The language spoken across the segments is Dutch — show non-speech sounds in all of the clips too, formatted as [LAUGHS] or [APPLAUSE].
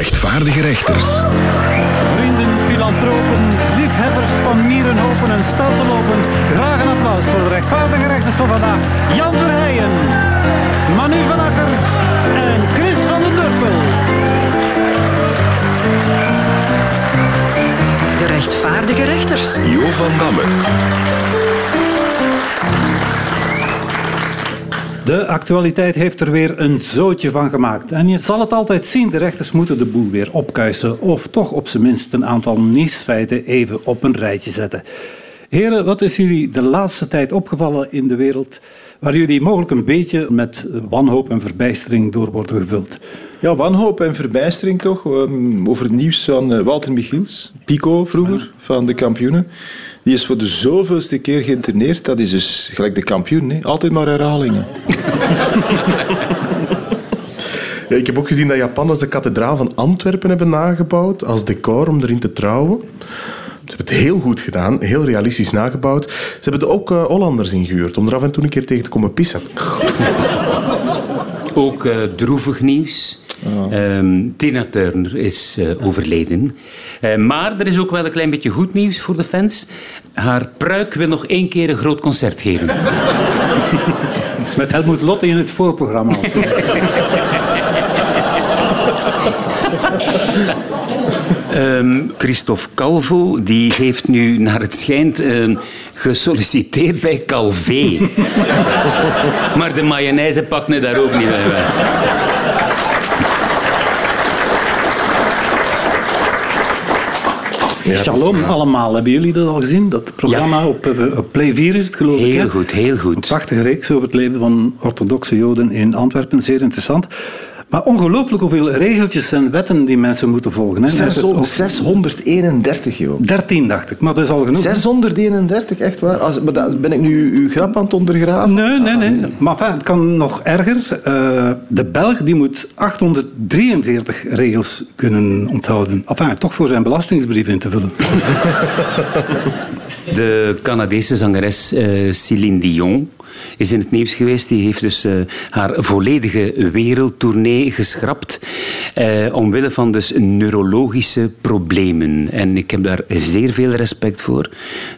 rechtvaardige rechters. Vrienden, filantropen, liefhebbers van mierenhopen en lopen. Graag een applaus voor de rechtvaardige rechters van vandaag. Jan Verheijen, Manu van Akker en Chris van den Durpel. De rechtvaardige rechters. Jo van Damme. De actualiteit heeft er weer een zootje van gemaakt. En je zal het altijd zien, de rechters moeten de boel weer opkuisen. Of toch op zijn minst een aantal nieuwsfeiten even op een rijtje zetten. Heren, wat is jullie de laatste tijd opgevallen in de wereld waar jullie mogelijk een beetje met wanhoop en verbijstering door worden gevuld? Ja, wanhoop en verbijstering toch. Ehm, over het nieuws van eh, Walter Michiels, Pico vroeger, van de kampioenen. Die is voor de zoveelste keer geïnterneerd. Dat is dus gelijk de kampioen. Hè? Altijd maar herhalingen. [LAUGHS] Ja, ik heb ook gezien dat Japanners de kathedraal van Antwerpen hebben nagebouwd als decor om erin te trouwen. Ze hebben het heel goed gedaan, heel realistisch nagebouwd. Ze hebben er ook uh, Hollanders ingehuurd om er af en toe een keer tegen te komen pissen. Ook uh, droevig nieuws. Um, Tina Turner is uh, overleden. Uh, maar er is ook wel een klein beetje goed nieuws voor de fans. Haar pruik wil nog één keer een groot concert geven. [LAUGHS] Met Helmoet Lotte in het voorprogramma. Um, [LAUGHS] Christophe Calvo die heeft nu naar het schijnt um, gesolliciteerd bij Calvé. [LAUGHS] maar de mayonaise pakt me daar ook niet bij. Ja, Shalom allemaal. Hebben jullie dat al gezien? Dat programma op, eh, op, Play 4 is het geloof ik. Heel goed, heel goed. Een prachtige reeks over het leven van orthodoxe joden in Antwerpen. Zeer interessant. Maar ongelooflijk hoeveel regeltjes en wetten die mensen moeten volgen. Hè. 631, joh. 13 dacht ik, maar dat is al genoeg. 631, echt waar? Als, ben ik nu uw grap aan het ondergraven? Nee, nee, nee. Maar enfin, het kan nog erger. Uh, de Belg die moet 843 regels kunnen onthouden. Enfin, toch voor zijn belastingsbrief in te vullen. [LAUGHS] De Canadese zangeres uh, Céline Dion is in het nieuws geweest. Die heeft dus uh, haar volledige wereldtournee geschrapt. Uh, omwille van dus neurologische problemen. En ik heb daar zeer veel respect voor.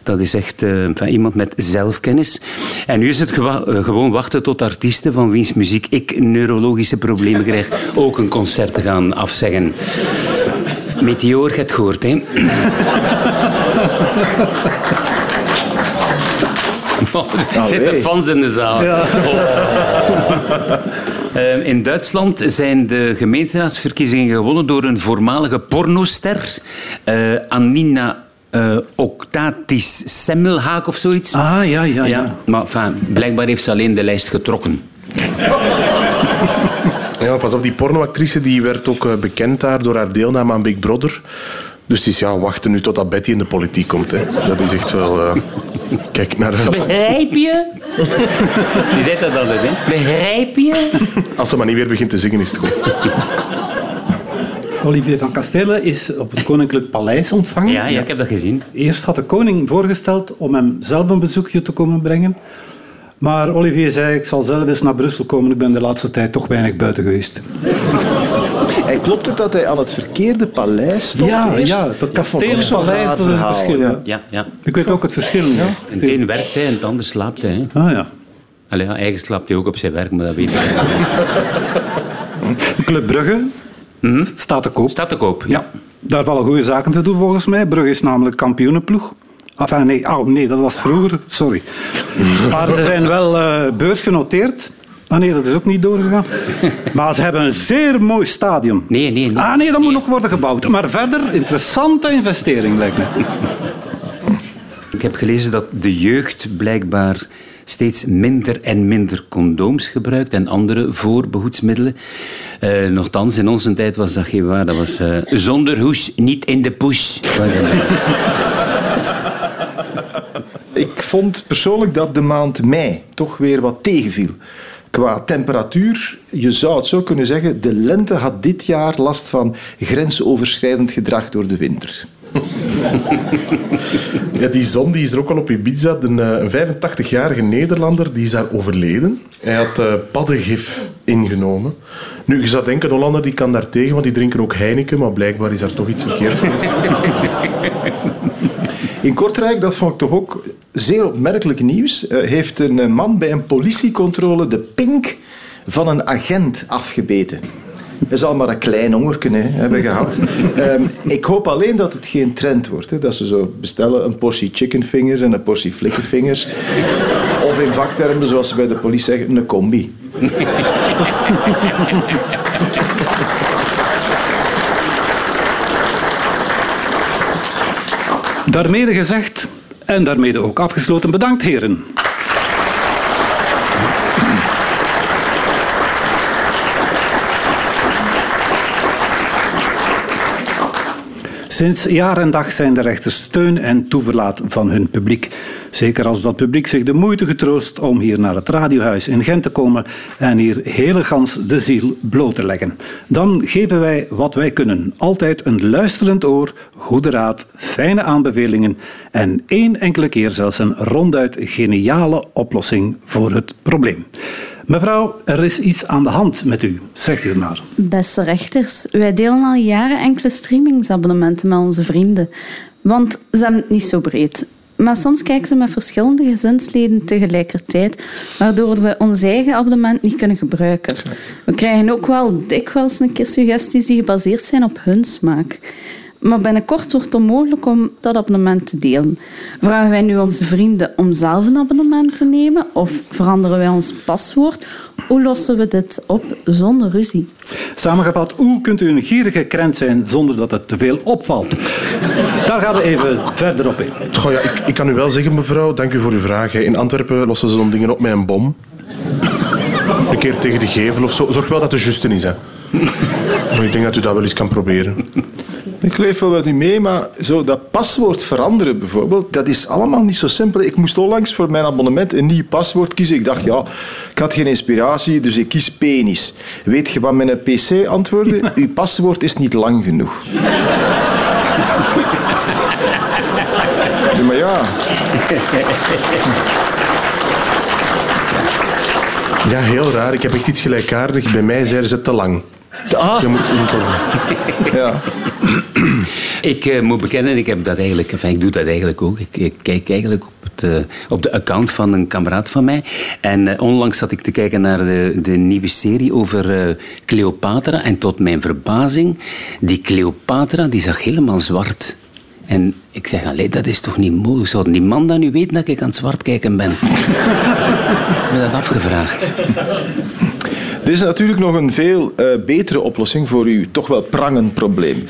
Dat is echt uh, van iemand met zelfkennis. En nu is het gewoon wachten tot artiesten van wiens muziek ik neurologische problemen krijg [LAUGHS] ook een concert te gaan afzeggen. Meteor, het gehoord, hè? [LAUGHS] er zitten fans in de zaal. Ja. Uh, [LAUGHS] in Duitsland zijn de gemeenteraadsverkiezingen gewonnen door een voormalige pornoster, uh, Anina uh, Octatis Semmelhaak of zoiets. Ah, ja, ja. ja. ja. Maar enfin, blijkbaar heeft ze alleen de lijst getrokken. [LAUGHS] Ja, pas op, die pornoactrice die werd ook bekend daar door haar deelname aan Big Brother. Dus het is ja, wachten nu totdat Betty in de politiek komt. Hè. Dat is echt wel... Uh, kijk naar uit. Begrijp je? [LAUGHS] Die zegt dat altijd, hè? Begrijp je? Als ze maar niet weer begint te zingen, is het goed. Olivier van Kastelen is op het Koninklijk Paleis ontvangen. Ja, ja, ik heb dat gezien. Eerst had de koning voorgesteld om hem zelf een bezoekje te komen brengen. Maar Olivier zei, ik zal zelf eens naar Brussel komen. Ik ben de laatste tijd toch weinig buiten geweest. En klopt het dat hij aan het verkeerde paleis stond? Ja, ja het kasteelpaleis, dat is het verschil. Ja. Ja, ja. Ik weet ook het verschil. Ja. Het een werkt hij en het ander slaapt hij. Ah ja. Allee, ja, eigen slaapt hij ook op zijn werk, maar dat weet hij [LAUGHS] Club Brugge mm staat te koop. Staat te koop, ja. Daar vallen goede zaken te doen volgens mij. Brugge is namelijk kampioenenploeg. Enfin, nee, oh, nee, dat was vroeger, sorry. Maar ze zijn wel uh, beursgenoteerd. Ah nee, dat is ook niet doorgegaan. [LAUGHS] Maar ze hebben een zeer mooi stadion. Nee, nee, nee. Ah nee, dat moet nog worden gebouwd. Maar verder, interessante investering lijkt me. [LAUGHS] Ik heb gelezen dat de jeugd blijkbaar steeds minder en minder condooms gebruikt en andere voorbehoedsmiddelen. Uh, nochtans, in onze tijd was dat geen waar. Dat was uh, zonder hoes, niet in de push. [LAUGHS] Ik vond persoonlijk dat de maand mei toch weer wat tegenviel. Qua temperatuur, je zou het zo kunnen zeggen, de lente had dit jaar last van grensoverschrijdend gedrag door de winter. [LAUGHS] Ja, die zon die is er ook al op Ibiza. Een, eh, een 85-jarige Nederlander die is daar overleden. Hij had eh, paddengif ingenomen. Nu, je zou denken, een Hollander die kan daar tegen, want die drinken ook Heineken, maar blijkbaar is daar toch iets verkeerd. [LAUGHS] In Kortrijk, dat vond ik toch ook zeer opmerkelijk nieuws, eh, heeft een eh, man bij een politiecontrole de pink van een agent afgebeten. Hij zal maar een klein hongerken hè, hebben gehad. [LAUGHS] Ehm, ik hoop alleen dat het geen trend wordt. Hè, dat ze zo bestellen een portie chicken fingers en een portie flikkenfingers. Of in vaktermen, zoals ze bij de politie zeggen, een combi. [LAUGHS] Daarmee gezegd en daarmee ook afgesloten. Bedankt, heren. Sinds jaar en dag zijn de rechters steun en toeverlaat van hun publiek. Zeker als dat publiek zich de moeite getroost om hier naar het radiohuis in Gent te komen en hier hele gans de ziel bloot te leggen. Dan geven wij wat wij kunnen. Altijd een luisterend oor, goede raad, fijne aanbevelingen en één enkele keer zelfs een ronduit geniale oplossing voor het probleem. Mevrouw, er is iets aan de hand met u. Zegt u het maar. Beste rechters, wij delen al jaren enkele streamingsabonnementen met onze vrienden. Want ze hebben het niet zo breed. Maar soms kijken ze met verschillende gezinsleden tegelijkertijd, waardoor we ons eigen abonnement niet kunnen gebruiken. We krijgen ook wel dikwijls een keer suggesties die gebaseerd zijn op hun smaak. Maar binnenkort wordt het onmogelijk om dat abonnement te delen. Vragen wij nu onze vrienden om zelf een abonnement te nemen of veranderen wij ons paswoord? Hoe lossen we dit op zonder ruzie? Samengevat, hoe kunt u een gierige krent zijn zonder dat het te veel opvalt? Daar gaan we even verder op in. Goh, ja, ik, ik kan u wel zeggen, mevrouw, dank u voor uw vraag. In Antwerpen lossen ze zo'n dingen op met een bom. Een keer tegen de gevel of zo. Zorg wel dat het juiste is, hè. Maar ik denk dat u dat wel eens kan proberen. Ik leef wel met u mee, maar zo dat paswoord veranderen bijvoorbeeld, dat is allemaal niet zo simpel. Ik moest onlangs voor mijn abonnement een nieuw paswoord kiezen. Ik dacht, ja, ik had geen inspiratie, dus ik kies penis. Weet je wat mijn PC antwoordde? Uw paswoord is niet lang genoeg. Ja, maar ja, Ja, heel raar. Ik heb echt iets gelijkaardigs. Bij mij zeiden ze te lang. Je moet inkomen. [LAUGHS] ja. Ik eh, moet bekennen, ik, heb dat eigenlijk, enfin, ik doe dat eigenlijk ook. Ik, ik kijk eigenlijk op, het, eh, op de account van een kameraad van mij. En eh, onlangs zat ik te kijken naar de, de nieuwe serie over eh, Cleopatra. En tot mijn verbazing, die Cleopatra die zag helemaal zwart. En ik zeg, allee, dat is toch niet mogelijk? Zou die man dan nu weten dat ik aan het zwart kijken ben? [LAUGHS] ik heb me dat afgevraagd. Er is natuurlijk nog een veel eh, betere oplossing voor uw toch wel prangend probleem.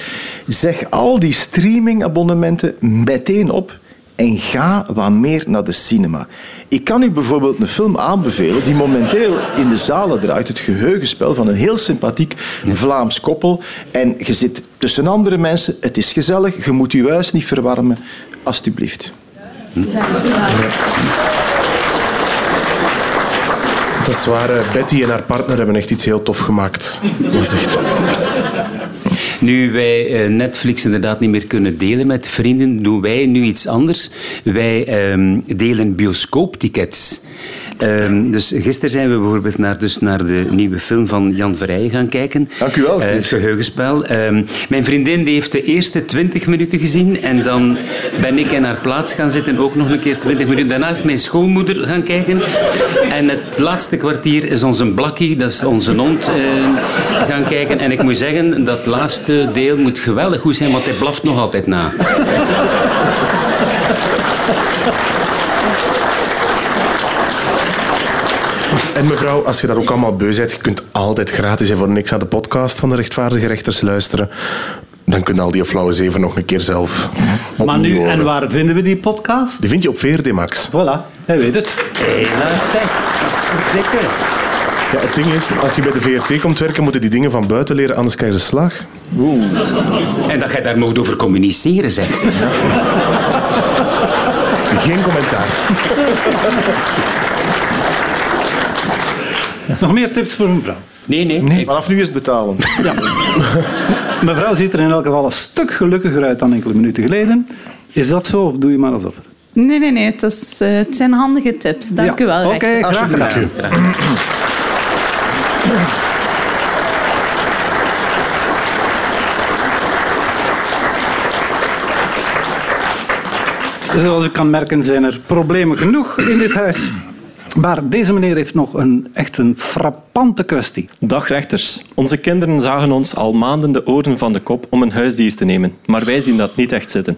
Zeg al die streamingabonnementen meteen op en ga wat meer naar de cinema. Ik kan u bijvoorbeeld een film aanbevelen die momenteel in de zalen draait. Het geheugenspel van een heel sympathiek Vlaams koppel. En je zit tussen andere mensen. Het is gezellig. Je moet je huis niet verwarmen. Alsjeblieft. Dat is waar. eh, Betty en haar partner hebben echt iets heel tof gemaakt. Dat echt... Nu wij eh, Netflix inderdaad niet meer kunnen delen met vrienden, doen wij nu iets anders. Wij ehm, delen bioscooptickets. Ehm, dus gisteren zijn we bijvoorbeeld naar, dus naar de nieuwe film van Jan Verrijen gaan kijken. Dank u wel, Eh, het geheugenspel. Ehm, mijn vriendin die heeft de eerste 20 minuten gezien en dan ben ik in haar plaats gaan zitten, ook nog een keer 20 minuten. Daarna is mijn schoonmoeder gaan kijken. En het laatste kwartier is onze Blakkie, dat is onze hond, eh, gaan kijken. En ik moet zeggen, dat laatste deel moet geweldig goed zijn, want hij blaft nog altijd na. En mevrouw, als je dat ook allemaal beu bent, je kunt altijd gratis en voor niks naar de podcast van de rechtvaardige rechters luisteren. Dan kun je al die flauwe zeven nog een keer zelf Maar nu, horen. en waar vinden we die podcast? Die vind je op VRD Max. Voilà, hij weet het. Hé, dat zeg. Dikke. Ja, het ding is, als je bij de VRT komt werken, moeten die dingen van buiten leren, anders krijg je de slag. En dat jij daar mocht over communiceren, zeg. Geen commentaar. Nog meer tips voor een vrouw. Nee, nee. Vanaf nu is het betalen. Mevrouw ziet er in elk geval een stuk gelukkiger uit dan enkele minuten geleden. Is dat zo of doe je maar alsof? Nee, nee, nee. Het, is, eh, het zijn handige tips. Dank Ja. u wel, Oké, graag gedaan. Zoals u kan merken zijn er problemen genoeg in dit huis. Maar deze meneer heeft nog een echt een frappante kwestie. Dag rechters. Onze kinderen zagen ons al maanden de oren van de kop om een huisdier te nemen, maar wij zien dat niet echt zitten.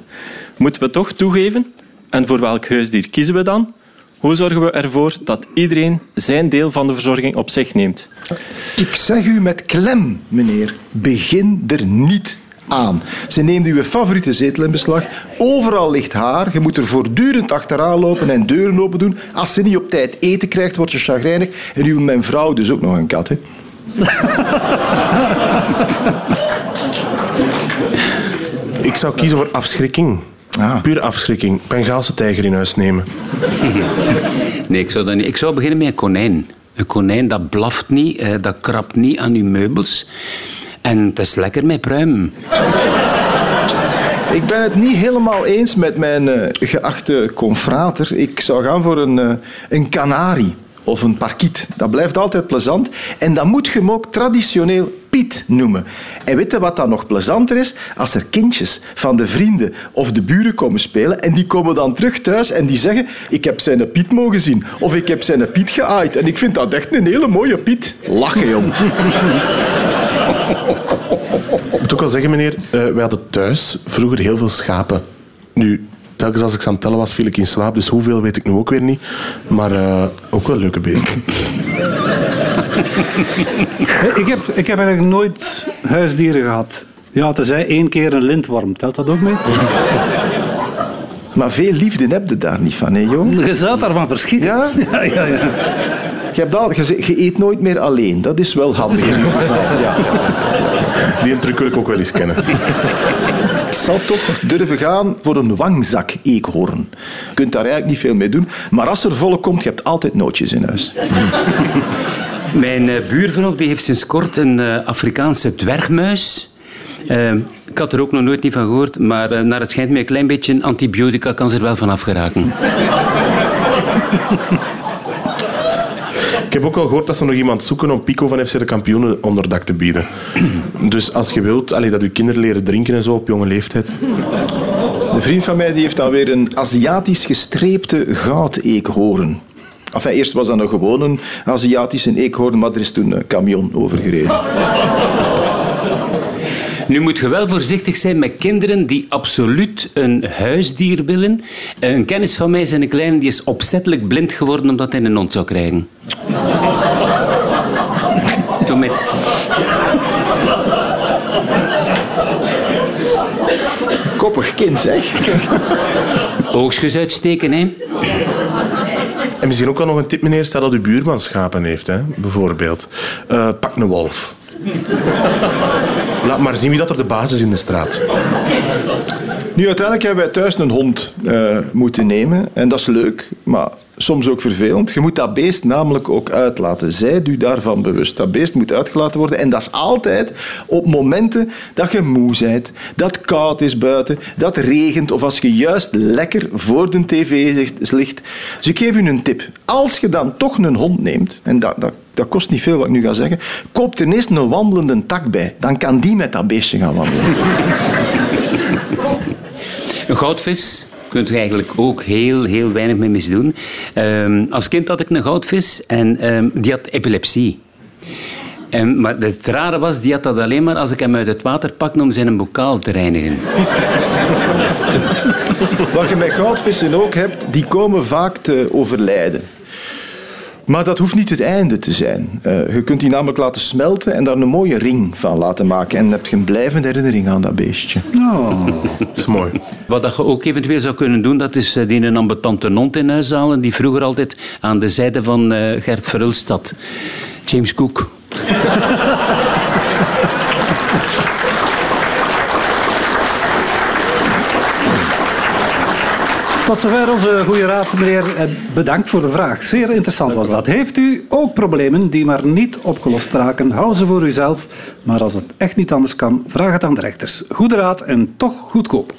Moeten we toch toegeven? En voor welk huisdier kiezen we dan? Hoe zorgen we ervoor dat iedereen zijn deel van de verzorging op zich neemt? Ik zeg u met klem, meneer, begin er niet aan. Ze neemt uw favoriete zetel in beslag. Overal ligt haar. Je moet er voortdurend achteraan lopen en deuren open doen. Als ze niet op tijd eten krijgt, wordt ze chagrijnig. En u, mijn vrouw, dus ook nog een kat. Hè? Ik zou kiezen voor afschrikking. Ah. Puur afschrikking. Bengaalse tijger in huis nemen. [LAUGHS] Nee, ik zou dat niet. Ik zou beginnen met een konijn. Een konijn dat blaft niet, eh, dat krabt niet aan uw meubels. En het is lekker met pruim. Ik ben het niet helemaal eens met mijn eh, geachte confrater. Ik zou gaan voor een, eh, een kanarie of een parkiet. Dat blijft altijd plezant. En dan moet je hem ook traditioneel Piet noemen. En weet je wat dan nog plezanter is? Als er kindjes van de vrienden of de buren komen spelen en die komen dan terug thuis en die zeggen ik heb zijn Piet mogen zien of ik heb zijn Piet geaaid en ik vind dat echt een hele mooie Piet. Lachen, jong. Ik moet ook wel zeggen, meneer, eh wij hadden thuis vroeger heel veel schapen. Nu, telkens als ik ze aan het tellen was, viel ik in slaap, dus hoeveel weet ik nu ook weer niet. Maar eh, ook wel leuke beesten. [LAUGHS] Ik heb, ik heb eigenlijk nooit huisdieren gehad. Ja, tenzij één keer een lintworm. Telt dat ook mee? Maar veel liefde heb je daar niet van, hè, jong? Je zou daarvan verschieten. Ja? [LAUGHS] Ja, ja, ja. Je, hebt al, je, eet nooit meer alleen. Dat is wel handig. in ieder geval. Ja. Die een truc wil ik ook wel eens kennen. Ik zal toch durven gaan voor een wangzak-eekhoorn. Je kunt daar eigenlijk niet veel mee doen. Maar als er volk komt, je hebt altijd nootjes in huis. Mijn eh, buurvrouw die heeft sinds kort een eh, Afrikaanse dwergmuis. Eh, ik had er ook nog nooit niet van gehoord, maar naar het schijnt met een klein beetje antibiotica kan ze er wel van afgeraken. Ik heb ook al gehoord dat ze nog iemand zoeken om Pico van FC de kampioenen onderdak te bieden. [CLEARS THROAT] Dus als je wilt allee, dat je kinderen leren drinken en zo op jonge leeftijd. Een vriend van mij die heeft alweer een Aziatisch gestreepte goudeekhoorn. Enfin, eerst was dat een gewone Aziatische eekhoorn, maar er is toen een camion overgereden. Nu moet je wel voorzichtig zijn met kinderen die absoluut een huisdier willen. Een kennis van mij, zijn kleine, die is opzettelijk blind geworden omdat hij een hond zou krijgen. [LAUGHS] Toen met... Koppig kind, zeg. Oogstjes uitsteken, hè. En misschien ook wel nog een tip, meneer. Stel dat uw buurman schapen heeft, hè, bijvoorbeeld. Eh, pak een wolf. Laat maar zien wie dat er de basis is in de straat. Nu, uiteindelijk hebben wij thuis een hond eh, moeten nemen. En dat is leuk, maar soms ook vervelend. Je moet dat beest namelijk ook uitlaten. Zijt u daarvan bewust. Dat beest moet uitgelaten worden. En dat is altijd op momenten dat je moe bent, dat koud is buiten, dat regent of als je juist lekker voor de tv ligt. Dus ik geef u een tip. Als je dan toch een hond neemt, en dat, dat, dat kost niet veel wat ik nu ga zeggen, koop ten eerste een wandelende tak bij. Dan kan die met dat beestje gaan wandelen. Een goudvis kunt je eigenlijk ook heel, heel weinig mee misdoen. Ehm, als kind had ik een goudvis en ehm, die had epilepsie. En, maar het rare was, die had dat alleen maar als ik hem uit het water pakte om zijn bokaal te reinigen. Wat je met goudvissen ook hebt, die komen vaak te overlijden. Maar dat hoeft niet het einde te zijn. Eh, je kunt die namelijk laten smelten en daar een mooie ring van laten maken. En dan heb je een blijvende herinnering aan dat beestje. Dat is mooi. Wat dat je ook eventueel zou kunnen doen, dat is eh, die een ambetante hond in huis halen, die vroeger altijd aan de zijde van eh, Gert Verhulst zat. James Cook. Tot zover onze goede raad, meneer. Eh, Bedankt voor de vraag. Zeer interessant was dat. Heeft u ook problemen die maar niet opgelost raken? Hou ze voor uzelf. Maar als het echt niet anders kan, vraag het aan de rechters. Goede raad en toch goedkoop.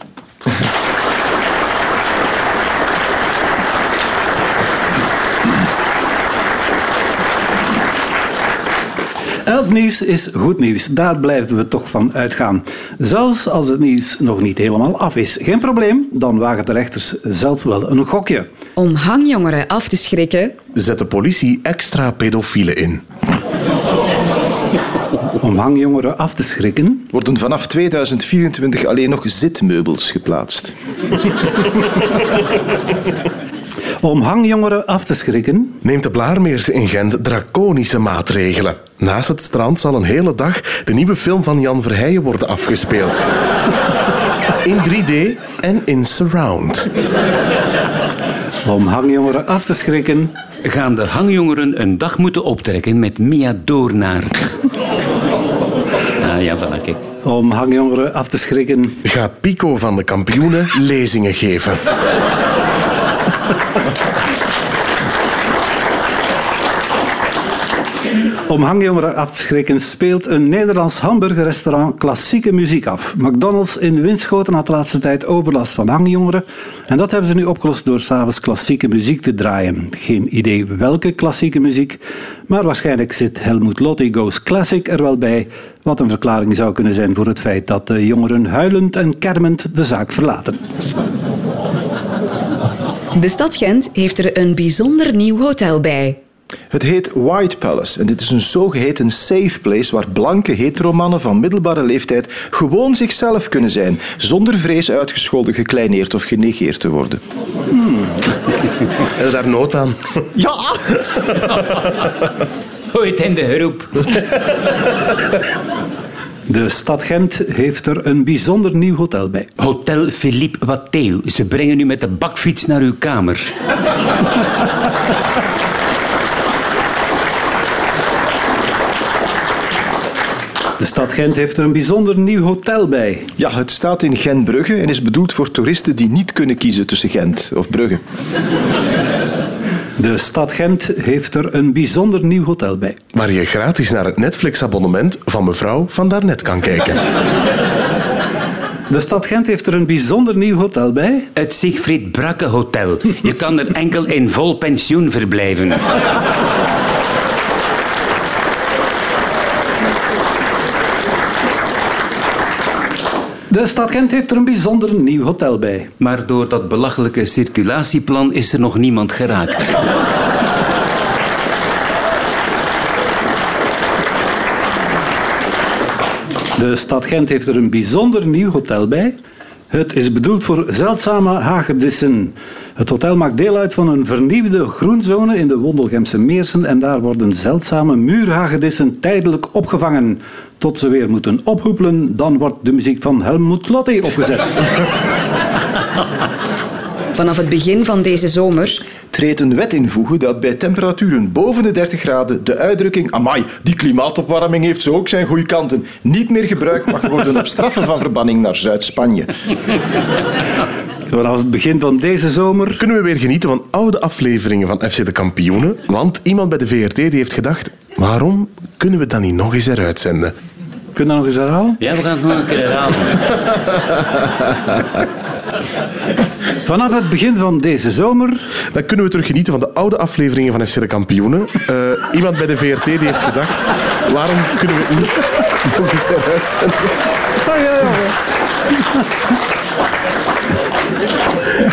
Elk nieuws is goed nieuws. Daar blijven we toch van uitgaan. Zelfs als het nieuws nog niet helemaal af is. Geen probleem, dan wagen de rechters zelf wel een gokje. Om hangjongeren af te schrikken, Zet de politie extra pedofielen in. Om hangjongeren af te schrikken. Worden vanaf 2024 alleen nog zitmeubels geplaatst. Om hangjongeren af te schrikken. Neemt de Blaarmeers in Gent draconische maatregelen. Naast het strand zal een hele dag de nieuwe film van Jan Verheijen worden afgespeeld. In 3D en in surround. Om hangjongeren af te schrikken. Gaan de hangjongeren een dag moeten optrekken met Mia Doornaert. Ah ja, voilà, kijk. Om hangjongeren af te schrikken. Gaat Pico van de kampioenen lezingen geven. Om hangjongeren af te schrikken speelt een Nederlands hamburgerrestaurant klassieke muziek af. McDonald's in Winschoten had de laatste tijd overlast van hangjongeren. En dat hebben ze nu opgelost door s'avonds klassieke muziek te draaien. Geen idee welke klassieke muziek, maar waarschijnlijk zit Helmut Lotti Goes Classic er wel bij. Wat een verklaring zou kunnen zijn voor het feit dat de jongeren huilend en kermend de zaak verlaten. De stad Gent heeft er een bijzonder nieuw hotel bij. Het heet White Palace en dit is een zogeheten safe place waar blanke heteromannen van middelbare leeftijd gewoon zichzelf kunnen zijn, zonder vrees uitgescholden, gekleineerd of genegeerd te worden. Heb je daar nood aan? Ja! Ooit in de groep. De stad Gent heeft er een bijzonder nieuw hotel bij. Hotel Philippe Watteu. Ze brengen u met de bakfiets naar uw kamer. De stad Gent heeft er een bijzonder nieuw hotel bij. Ja, het staat in Gent-Brugge en is bedoeld voor toeristen die niet kunnen kiezen tussen Gent of Brugge. De stad Gent heeft er een bijzonder nieuw hotel bij. Waar je gratis naar het Netflix-abonnement van mevrouw van daarnet kan kijken. De stad Gent heeft er een bijzonder nieuw hotel bij. Het Siegfried Brakke Hotel. Je kan er enkel in vol pensioen verblijven. De stad Gent heeft er een bijzonder nieuw hotel bij. Maar door dat belachelijke circulatieplan is er nog niemand geraakt. De stad Gent heeft er een bijzonder nieuw hotel bij. Het is bedoeld voor zeldzame hagedissen. Het hotel maakt deel uit van een vernieuwde groenzone in de Wondelgemse Meersen en daar worden zeldzame muurhagedissen tijdelijk opgevangen. Tot ze weer moeten ophoepelen, dan wordt de muziek van Helmut Lotti opgezet. Vanaf het begin van deze zomer treedt een wet invoegen dat bij temperaturen boven de 30 graden de uitdrukking amai, die klimaatopwarming heeft zo ook zijn goede kanten, niet meer gebruikt mag worden op straffen van verbanning naar Zuid-Spanje. Vanaf het begin van deze zomer Kunnen we weer genieten van oude afleveringen van FC de Kampioenen? Want iemand bij de VRT die heeft gedacht, waarom kunnen we dat niet nog eens eruit zenden? Kun je dat nog eens herhalen? Ja, we gaan het nog een keer herhalen. [LAUGHS] Vanaf het begin van deze zomer Dan kunnen we terug genieten van de oude afleveringen van FC de Kampioenen. Eh, iemand bij de VRT die heeft gedacht, waarom kunnen we het niet nog eens eruit zenden?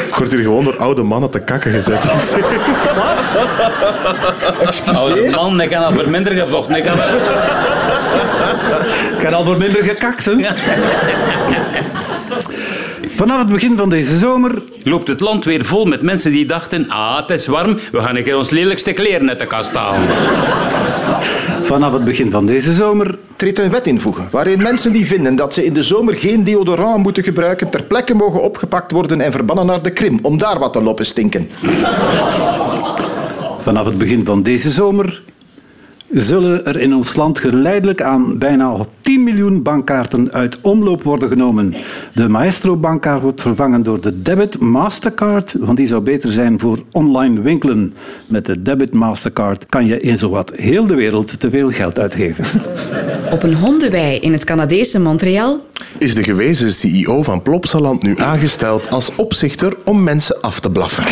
Ik word hier gewoon door oude mannen te kakken gezet. [LAUGHS] Dus- Oude man, ik kan al voor minder gevlochten. Ik kan wel... Ik heb al voor minder gekakt, hè? Vanaf het begin van deze zomer Loopt het land weer vol met mensen die dachten... Ah, het is warm, we gaan een keer ons lelijkste kleren uit de kast halen. Vanaf het begin van deze zomer treedt een wet invoegen waarin mensen die vinden dat ze in de zomer geen deodorant moeten gebruiken ter plekke mogen opgepakt worden en verbannen naar de Krim om daar wat te lopen stinken. Vanaf het begin van deze zomer zullen er in ons land geleidelijk aan bijna 10 miljoen bankkaarten uit omloop worden genomen. De Maestro-bankkaart wordt vervangen door de Debit Mastercard, want die zou beter zijn voor online winkelen. Met de Debit Mastercard kan je in zowat heel de wereld te veel geld uitgeven. Op een hondenwei in het Canadese Montreal Is de gewezen CEO van Plopsaland nu aangesteld als opzichter om mensen af te blaffen?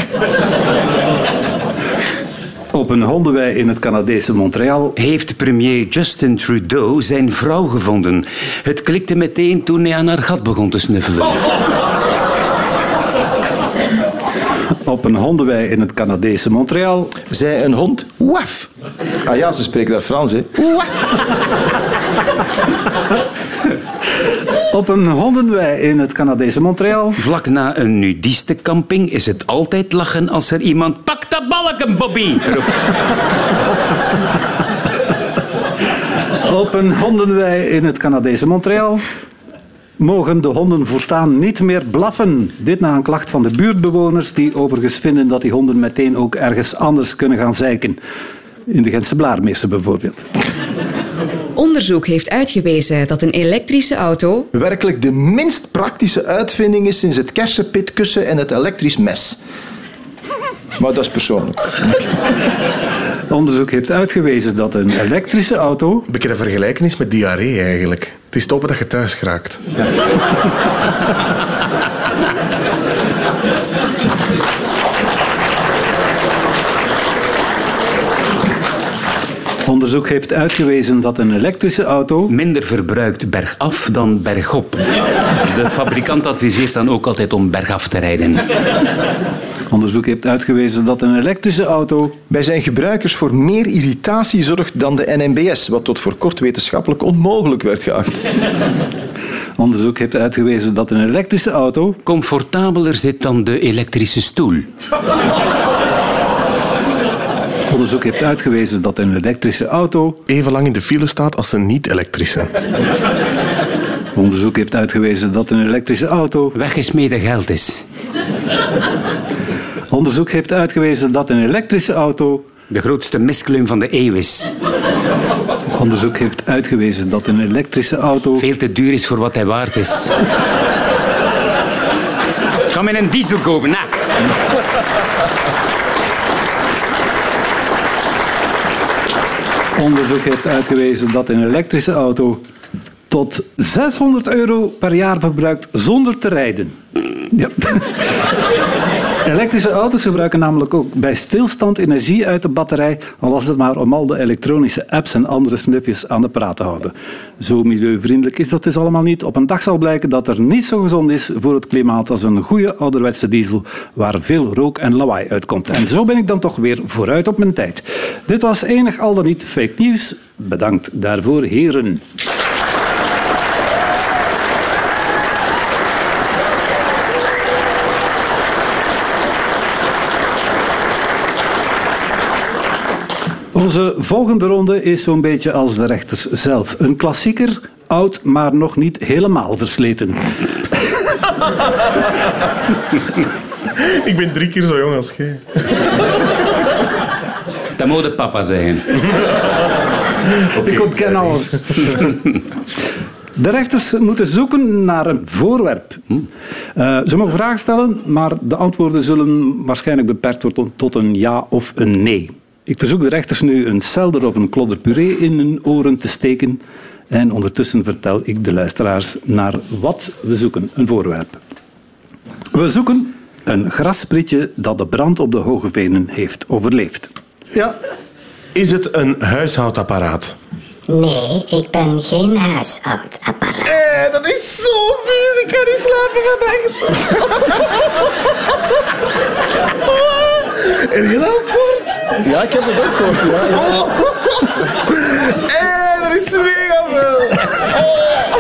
Op een hondenwei in het Canadese Montreal Heeft premier Justin Trudeau zijn vrouw gevonden? Het klikte meteen toen hij aan haar gat begon te snuffelen. Op een hondenwei in het Canadese Montreal Zij een hond? Waf. Ah ja, ze spreken daar Frans, hè. Op een hondenwei in het Canadese Montreal. Vlak na een nudistencamping is het altijd lachen als er iemand dat balken, Bobby, roept. [LAUGHS] Op een hondenwei in het Canadese Montreal. Mogen de honden voortaan niet meer blaffen? Dit na een klacht van de buurtbewoners die overigens vinden dat die honden meteen ook ergens anders kunnen gaan zeiken. In de Gentse Blaarmeester bijvoorbeeld. Onderzoek heeft uitgewezen dat een elektrische auto Werkelijk de minst praktische uitvinding is sinds het kersenpitkussen en het elektrisch mes. Maar dat is persoonlijk. [LAUGHS] Onderzoek heeft uitgewezen dat een elektrische auto Een beetje te vergelijken is met diarree eigenlijk. Het is stoppen dat je thuis geraakt. Onderzoek heeft uitgewezen dat een elektrische auto Minder verbruikt bergaf dan bergop. De fabrikant adviseert dan ook altijd om bergaf te rijden. Onderzoek heeft uitgewezen dat een elektrische auto Bij zijn gebruikers voor meer irritatie zorgt dan de NMBS, wat tot voor kort wetenschappelijk onmogelijk werd geacht. Onderzoek heeft uitgewezen dat een elektrische auto Comfortabeler zit dan de elektrische stoel. Onderzoek heeft uitgewezen dat een elektrische auto Even lang in de file staat als een niet-elektrische. Onderzoek heeft uitgewezen dat een elektrische auto Weggesmeden geld is. Onderzoek heeft uitgewezen dat een elektrische auto De grootste misklum van de eeuw is. Onderzoek heeft uitgewezen dat een elektrische auto Veel te duur is voor wat hij waard is. Kan men een diesel kopen? Nou. Onderzoek heeft uitgewezen dat een elektrische auto tot 600 euro per jaar verbruikt zonder te rijden. Ja. Elektrische auto's gebruiken namelijk ook bij stilstand energie uit de batterij, al was het maar om al de elektronische apps en andere snufjes aan de praat te houden. Zo milieuvriendelijk is dat dus allemaal niet. Op een dag zal blijken dat er niet zo gezond is voor het klimaat als een goede ouderwetse diesel waar veel rook en lawaai uitkomt. En zo ben ik dan toch weer vooruit op mijn tijd. Dit was enig al dan niet fake nieuws. Bedankt daarvoor, heren. Onze volgende ronde is zo'n beetje als de rechters zelf. Een klassieker, oud, maar nog niet helemaal versleten. Ik ben drie keer zo jong als jij. Dat moet de papa zeggen. [LAUGHS] Ik ontken alles. De rechters moeten zoeken naar een voorwerp. Eh, ze mogen vragen stellen, maar de antwoorden zullen waarschijnlijk beperkt worden tot een ja of een nee. Ik verzoek de rechters nu een selder of een klodder puree in hun oren te steken. En ondertussen vertel ik de luisteraars naar wat we zoeken, een voorwerp. We zoeken een grassprietje dat de brand op de Hoge Venen heeft overleefd. Ja, Is het een huishoudapparaat? Nee, ik ben geen huishoudapparaat. Eh, dat is zo vies. Ik kan niet slapen vannacht. [LAUGHS] en heel kort. Ja, ik heb het ook gehoord. Ja, ja. Eh, dat is mega veel.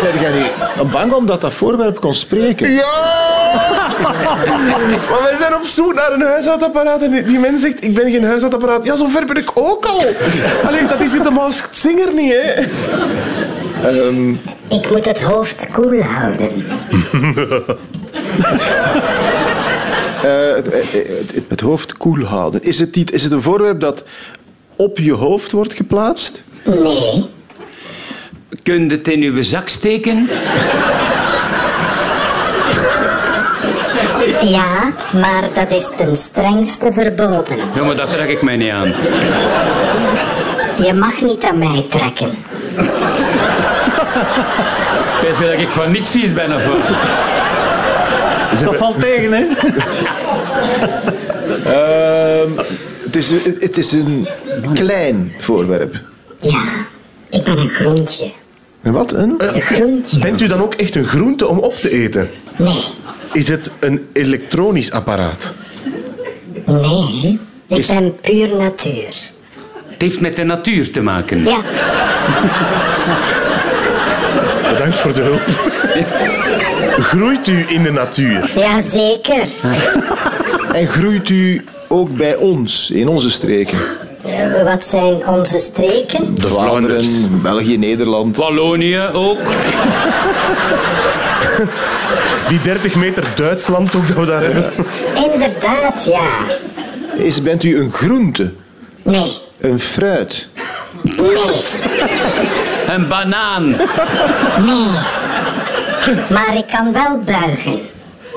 Zeg jij niet bang omdat dat voorwerp kon spreken? Ja! maar wij zijn op zoek naar een huishoudapparaat en die, die mens zegt, ik ben geen huishoudapparaat. Ja, zover ben ik ook al. Alleen, dat is in de Masked Singer niet, hè. Ehm, Ik moet het hoofd koel houden. [LAUGHS] eh, het, eh, het, het- het hoofd koel houden. Is het, niet, is het een voorwerp dat op je hoofd wordt geplaatst? Nee. Kun je het in uw zak steken? Ja, maar dat is ten strengste verboden. Ja, maar dat trek ik mij niet aan. Je mag niet aan mij trekken. Best dat ik van niets vies ben of wat? Dat valt tegen, hè? [LAUGHS] Ehm, het, is, het is een klein voorwerp. Ja, ik ben een groentje. En wat? Een? Een groentje? Bent u dan ook echt een groente om op te eten? Nee. Is het een elektronisch apparaat? Nee. Ik ben puur natuur. Het heeft met de natuur te maken. Ja, Bedankt voor de hulp. [LAUGHS] Groeit u in de natuur? ja zeker. [LAUGHS] En groeit u ook bij ons, in onze streken? Eh, Wat zijn onze streken? De Vlaanderen. Vlaanderen, België, Nederland. Wallonië ook. Die 30 meter Duitsland ook dat we daar hebben. Inderdaad, ja. Is, bent u een groente? Nee, Een fruit? nee, Een banaan. nee. Maar ik kan wel buigen.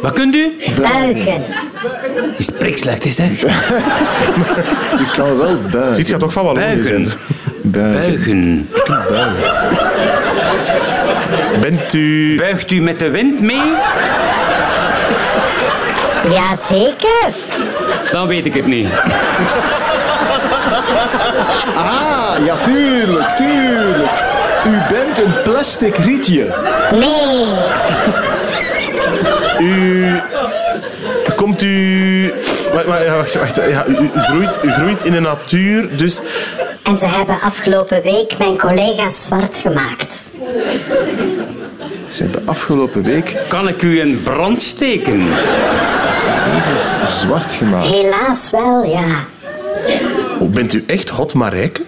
Wat kunt u? Buigen. Is spreekslecht, is dat? U kan wel buigen. Ziet je toch van Wallonië Buigen. zijn? Buigen. Buigen. Bent u... Buigt u met de wind mee? Ja, zeker. Dan weet ik het niet. Ah, ja, tuurlijk, tuurlijk. U bent een plastic rietje. Nee, U... Komt u... Wacht, wacht, ja, wacht, wacht, ja, u, u groeit, u groeit in de natuur, dus... en ze hebben afgelopen week mijn collega's zwart gemaakt. Ze hebben afgelopen week Kan ik u in brand steken? zwart gemaakt. Helaas wel, ja. Oh, bent u echt hot Marijke?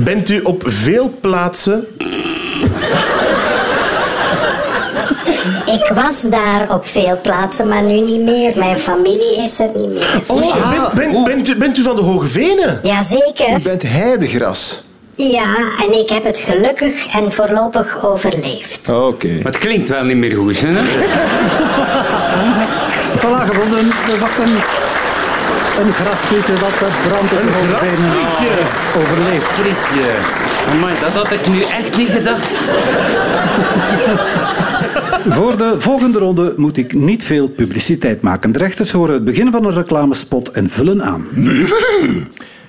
Bent u op veel plaatsen... Ik was daar op veel plaatsen, maar nu niet meer. Mijn familie is er niet meer. Oh, bent, bent, bent, u, bent u van de Hoge Venen? U Jazeker. bent heidegras. Ja, en ik heb het gelukkig en voorlopig overleefd. Oké. Maar het klinkt wel niet meer goed, hè? Voilà, gevonden. Er was een, grasprietje dat de brand op de overleeft. Frietje. Amai, dat had ik nu echt niet gedacht. [LAUGHS] Voor de volgende ronde moet ik niet veel publiciteit maken. De rechters horen het begin van een reclamespot en vullen aan. [LAUGHS]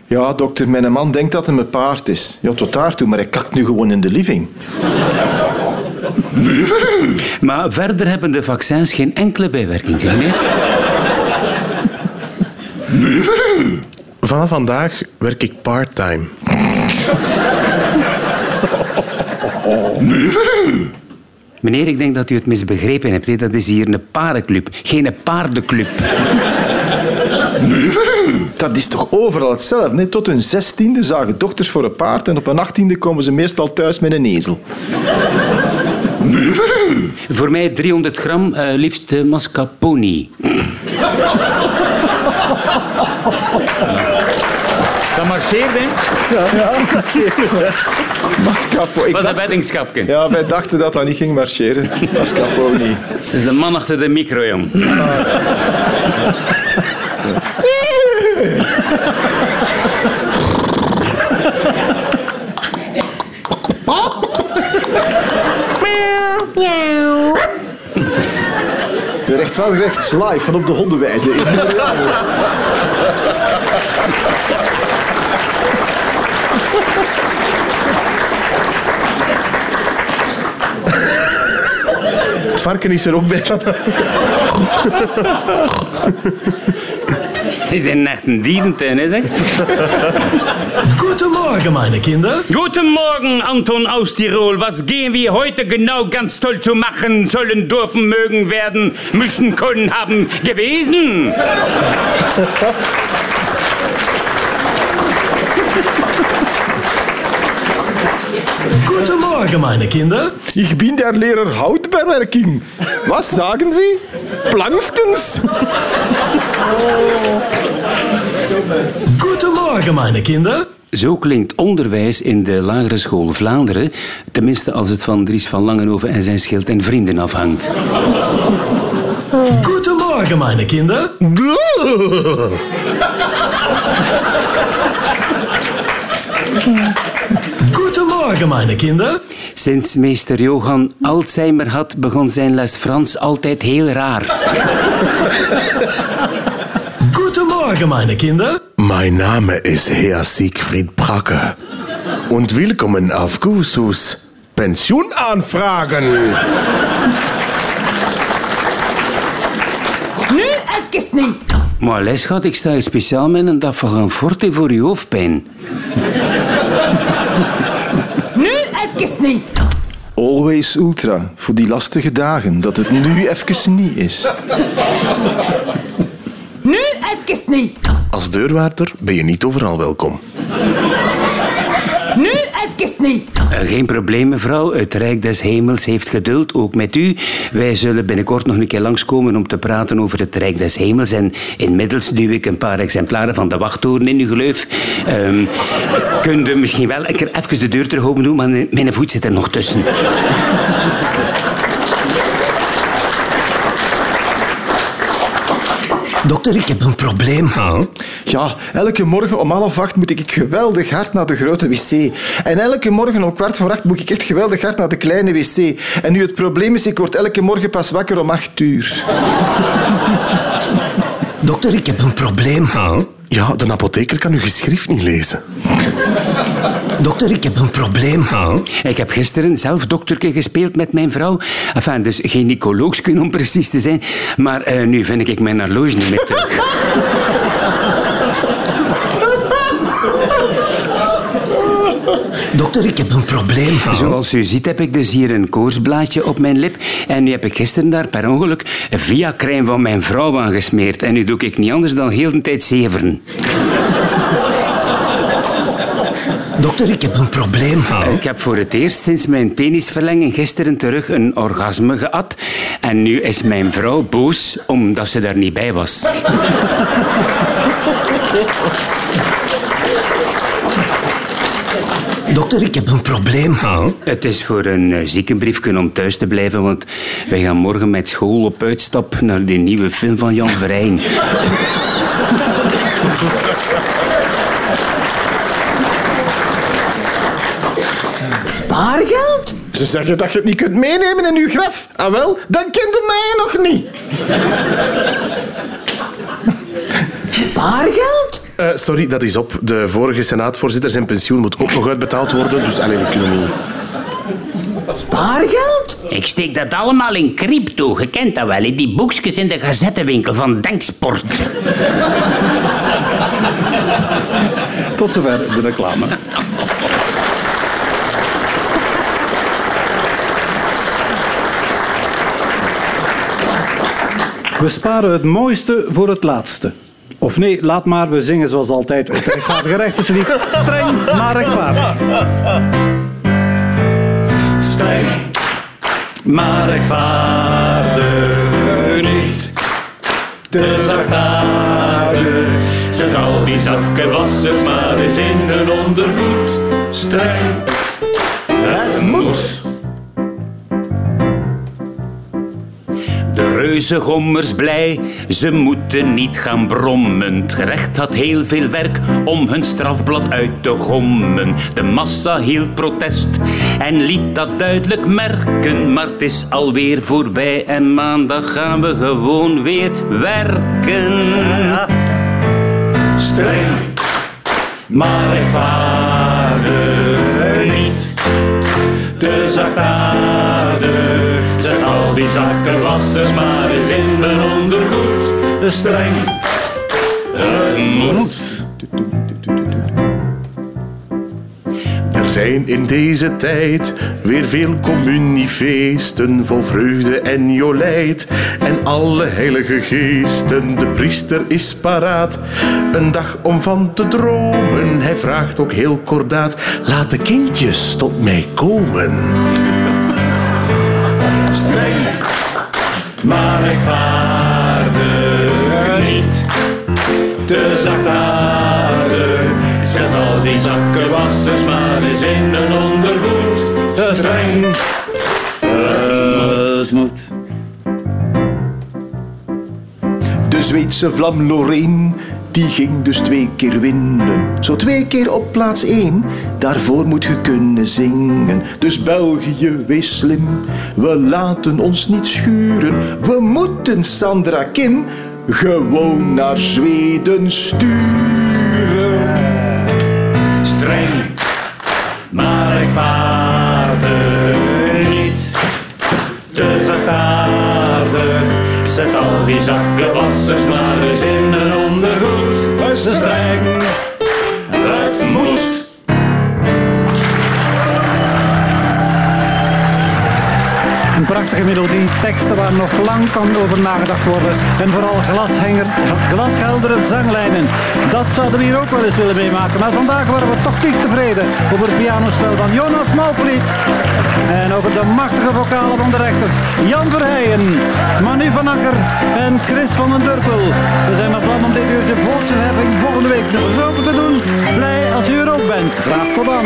Ja, dokter, mijn man denkt dat hij mijn paard is. Ja, tot daartoe, maar hij kakt nu gewoon in de living. [LAUGHS] Maar verder hebben de vaccins geen enkele bijwerking meer. Vanaf vandaag werk ik part-time. Meneer, ik denk dat u het misbegrepen hebt. Dat is hier een paardenclub, geen paardenclub. Dat is toch overal hetzelfde? Nee, tot hun zestiende zagen dochters voor een paard en op een achttiende komen ze meestal thuis met een ezel. Voor mij 300 gram, eh, liefst eh, mascarpone. Dat marcheert, hè? Mascapo. Ik Dat was een dacht, weddingschapje. ja, wij dachten dat dat niet ging marcheren. Mascapo niet. Dat is de man achter de micro, jong. De rechtvaardigheid is live van op de hondenweide. Het varken is er ook bij. Dit is echt een dierentuin, hè, zeg. Guten Morgen, meine Kinder. Guten Morgen, Anton aus Tirol. Was gehen wir heute genau ganz toll zu machen? Sollen, dürfen, mögen, werden, müssen, können, haben, gewesen? Guten Morgen, meine Kinder. Ich bin der Lehrer Hautbewerking. Was sagen Sie? Guten Morgen. Goedemorgen, meine Kinder. Zo klinkt onderwijs in de lagere school Vlaanderen, tenminste als het van Dries van Langenhoven en zijn schild en vrienden afhangt. Goedemorgen, meine Kinder. Goedemorgen, meine Kinder. Sinds meester Johan Alzheimer had, begon zijn les Frans altijd heel raar. [LAUGHS] Goedemorgen, meine Kinder. Mein Name ist Herr Siegfried Bracke. Und willkommen auf Gusus Pensioenanfragen. Nu even niet. Maar les schat, ik sta hier speciaal met een dag van gaan forte voor uw hoofdpijn. Even niet. Always Ultra, voor die lastige dagen, dat het nu even niet is. Nu even niet. Als deurwaarder ben je niet overal welkom. Eh, geen probleem, mevrouw. Het Rijk des Hemels heeft geduld, ook met u. Wij zullen binnenkort nog een keer langskomen om te praten over het Rijk des Hemels. En inmiddels duw ik een paar exemplaren van de wachttoren in uw gleuf. Um, kunt u misschien wel even de deur terug open doen, maar mijn voet zit er nog tussen. Dokter, ik heb een probleem. Ja, elke morgen om half acht moet ik geweldig hard naar de grote wc. En elke morgen om kwart voor acht moet ik echt geweldig hard naar de kleine wc. En nu het probleem is, ik word elke morgen pas wakker om acht uur. Dokter, ik heb een probleem. Ja, de apotheker kan uw geschrift niet lezen. Dokter, ik heb een probleem. Ik heb gisteren zelf dokterke gespeeld met mijn vrouw. Enfin, dus geen gynaecoloogskun om precies te zijn. Maar eh, nu vind ik mijn horloge niet meer terug. [LAUGHS] Dokter, ik heb een probleem. Zoals u ziet heb ik dus hier een koorsblaadje op mijn lip. En nu heb ik gisteren daar per ongeluk via crème van mijn vrouw aangesmeerd. En nu doe ik niet anders dan heel de tijd zeveren. Dokter, ik heb een probleem. Ik heb voor het eerst sinds mijn penisverlenging gisteren terug een orgasme gehad. En nu is mijn vrouw boos omdat ze daar niet bij was. Dokter, ik heb een probleem. Het is voor een uh, ziekenbriefje om thuis te blijven, want wij gaan morgen met school op uitstap naar die nieuwe film van Jan Verheyen. Spaargeld? Ze zeggen dat je het niet kunt meenemen in uw graf. Ah wel, dan kent je mij nog niet. Spaargeld? Uh, sorry, dat is op. De vorige senaatvoorzitter zijn pensioen moet ook nog uitbetaald worden, dus alleen we kunnen niet. Spaargeld? Ik steek dat allemaal in crypto. Je kent dat wel, in die boekjes in de gazettenwinkel van Denksport. Tot zover de reclame. We sparen het mooiste voor het laatste. Of nee, laat maar, we zingen zoals altijd het rechtvaardige rechterslied. Streng, maar rechtvaardig. Streng, maar rechtvaardig niet. Te zachtaardig. Zet al die zakkenwassers maar eens in hun ondergoed. Streng, De reuzengommers blij, ze moeten niet gaan brommen. Het gerecht had heel veel werk om hun strafblad uit te gommen. De massa hield protest en liet dat duidelijk merken. Maar het is alweer voorbij en maandag gaan we gewoon weer werken. Streng, maar rechtvaardig niet. Te zachtaardig. Zet al die zakkenwassers maar eens in mijn ondergoed. Streng, het moet. Er zijn in deze tijd weer veel communiefeesten vol vreugde en jolijt. En alle heilige geesten, de priester is paraat. Een dag om van te dromen, hij vraagt ook heel kordaat. Laat de kindjes tot mij komen. Streng, maar rechtvaardig niet. Te zachtaardig. Zet al die zakkenwassers maar eens in een ondergoed. Streng. Het moet. De Zweedse vlam Loreen, die ging dus twee keer winnen. Zo twee keer op plaats één, daarvoor moet je kunnen zingen. Dus België, wees slim, we laten ons niet schuren. We moeten Sandra Kim gewoon naar Zweden sturen. Streng, maar rechtvaardig niet. Te zachtaardig. Zet al die zakkenwassers maar eens in. Streng, prachtige melodie, teksten waar nog lang kan over nagedacht worden. En vooral glasheldere zanglijnen. Dat zouden we hier ook wel eens willen meemaken. Maar vandaag waren we toch niet tevreden over het pianospel van Jonas Malpoliet. En over de machtige vocalen van de rechters Jan Verheijen, Manu van Akker en Chris van den Durpel. We zijn van plan om dit uurtje volksverheffing volgende week nog open te doen. Blij als u er ook bent. Graag tot dan.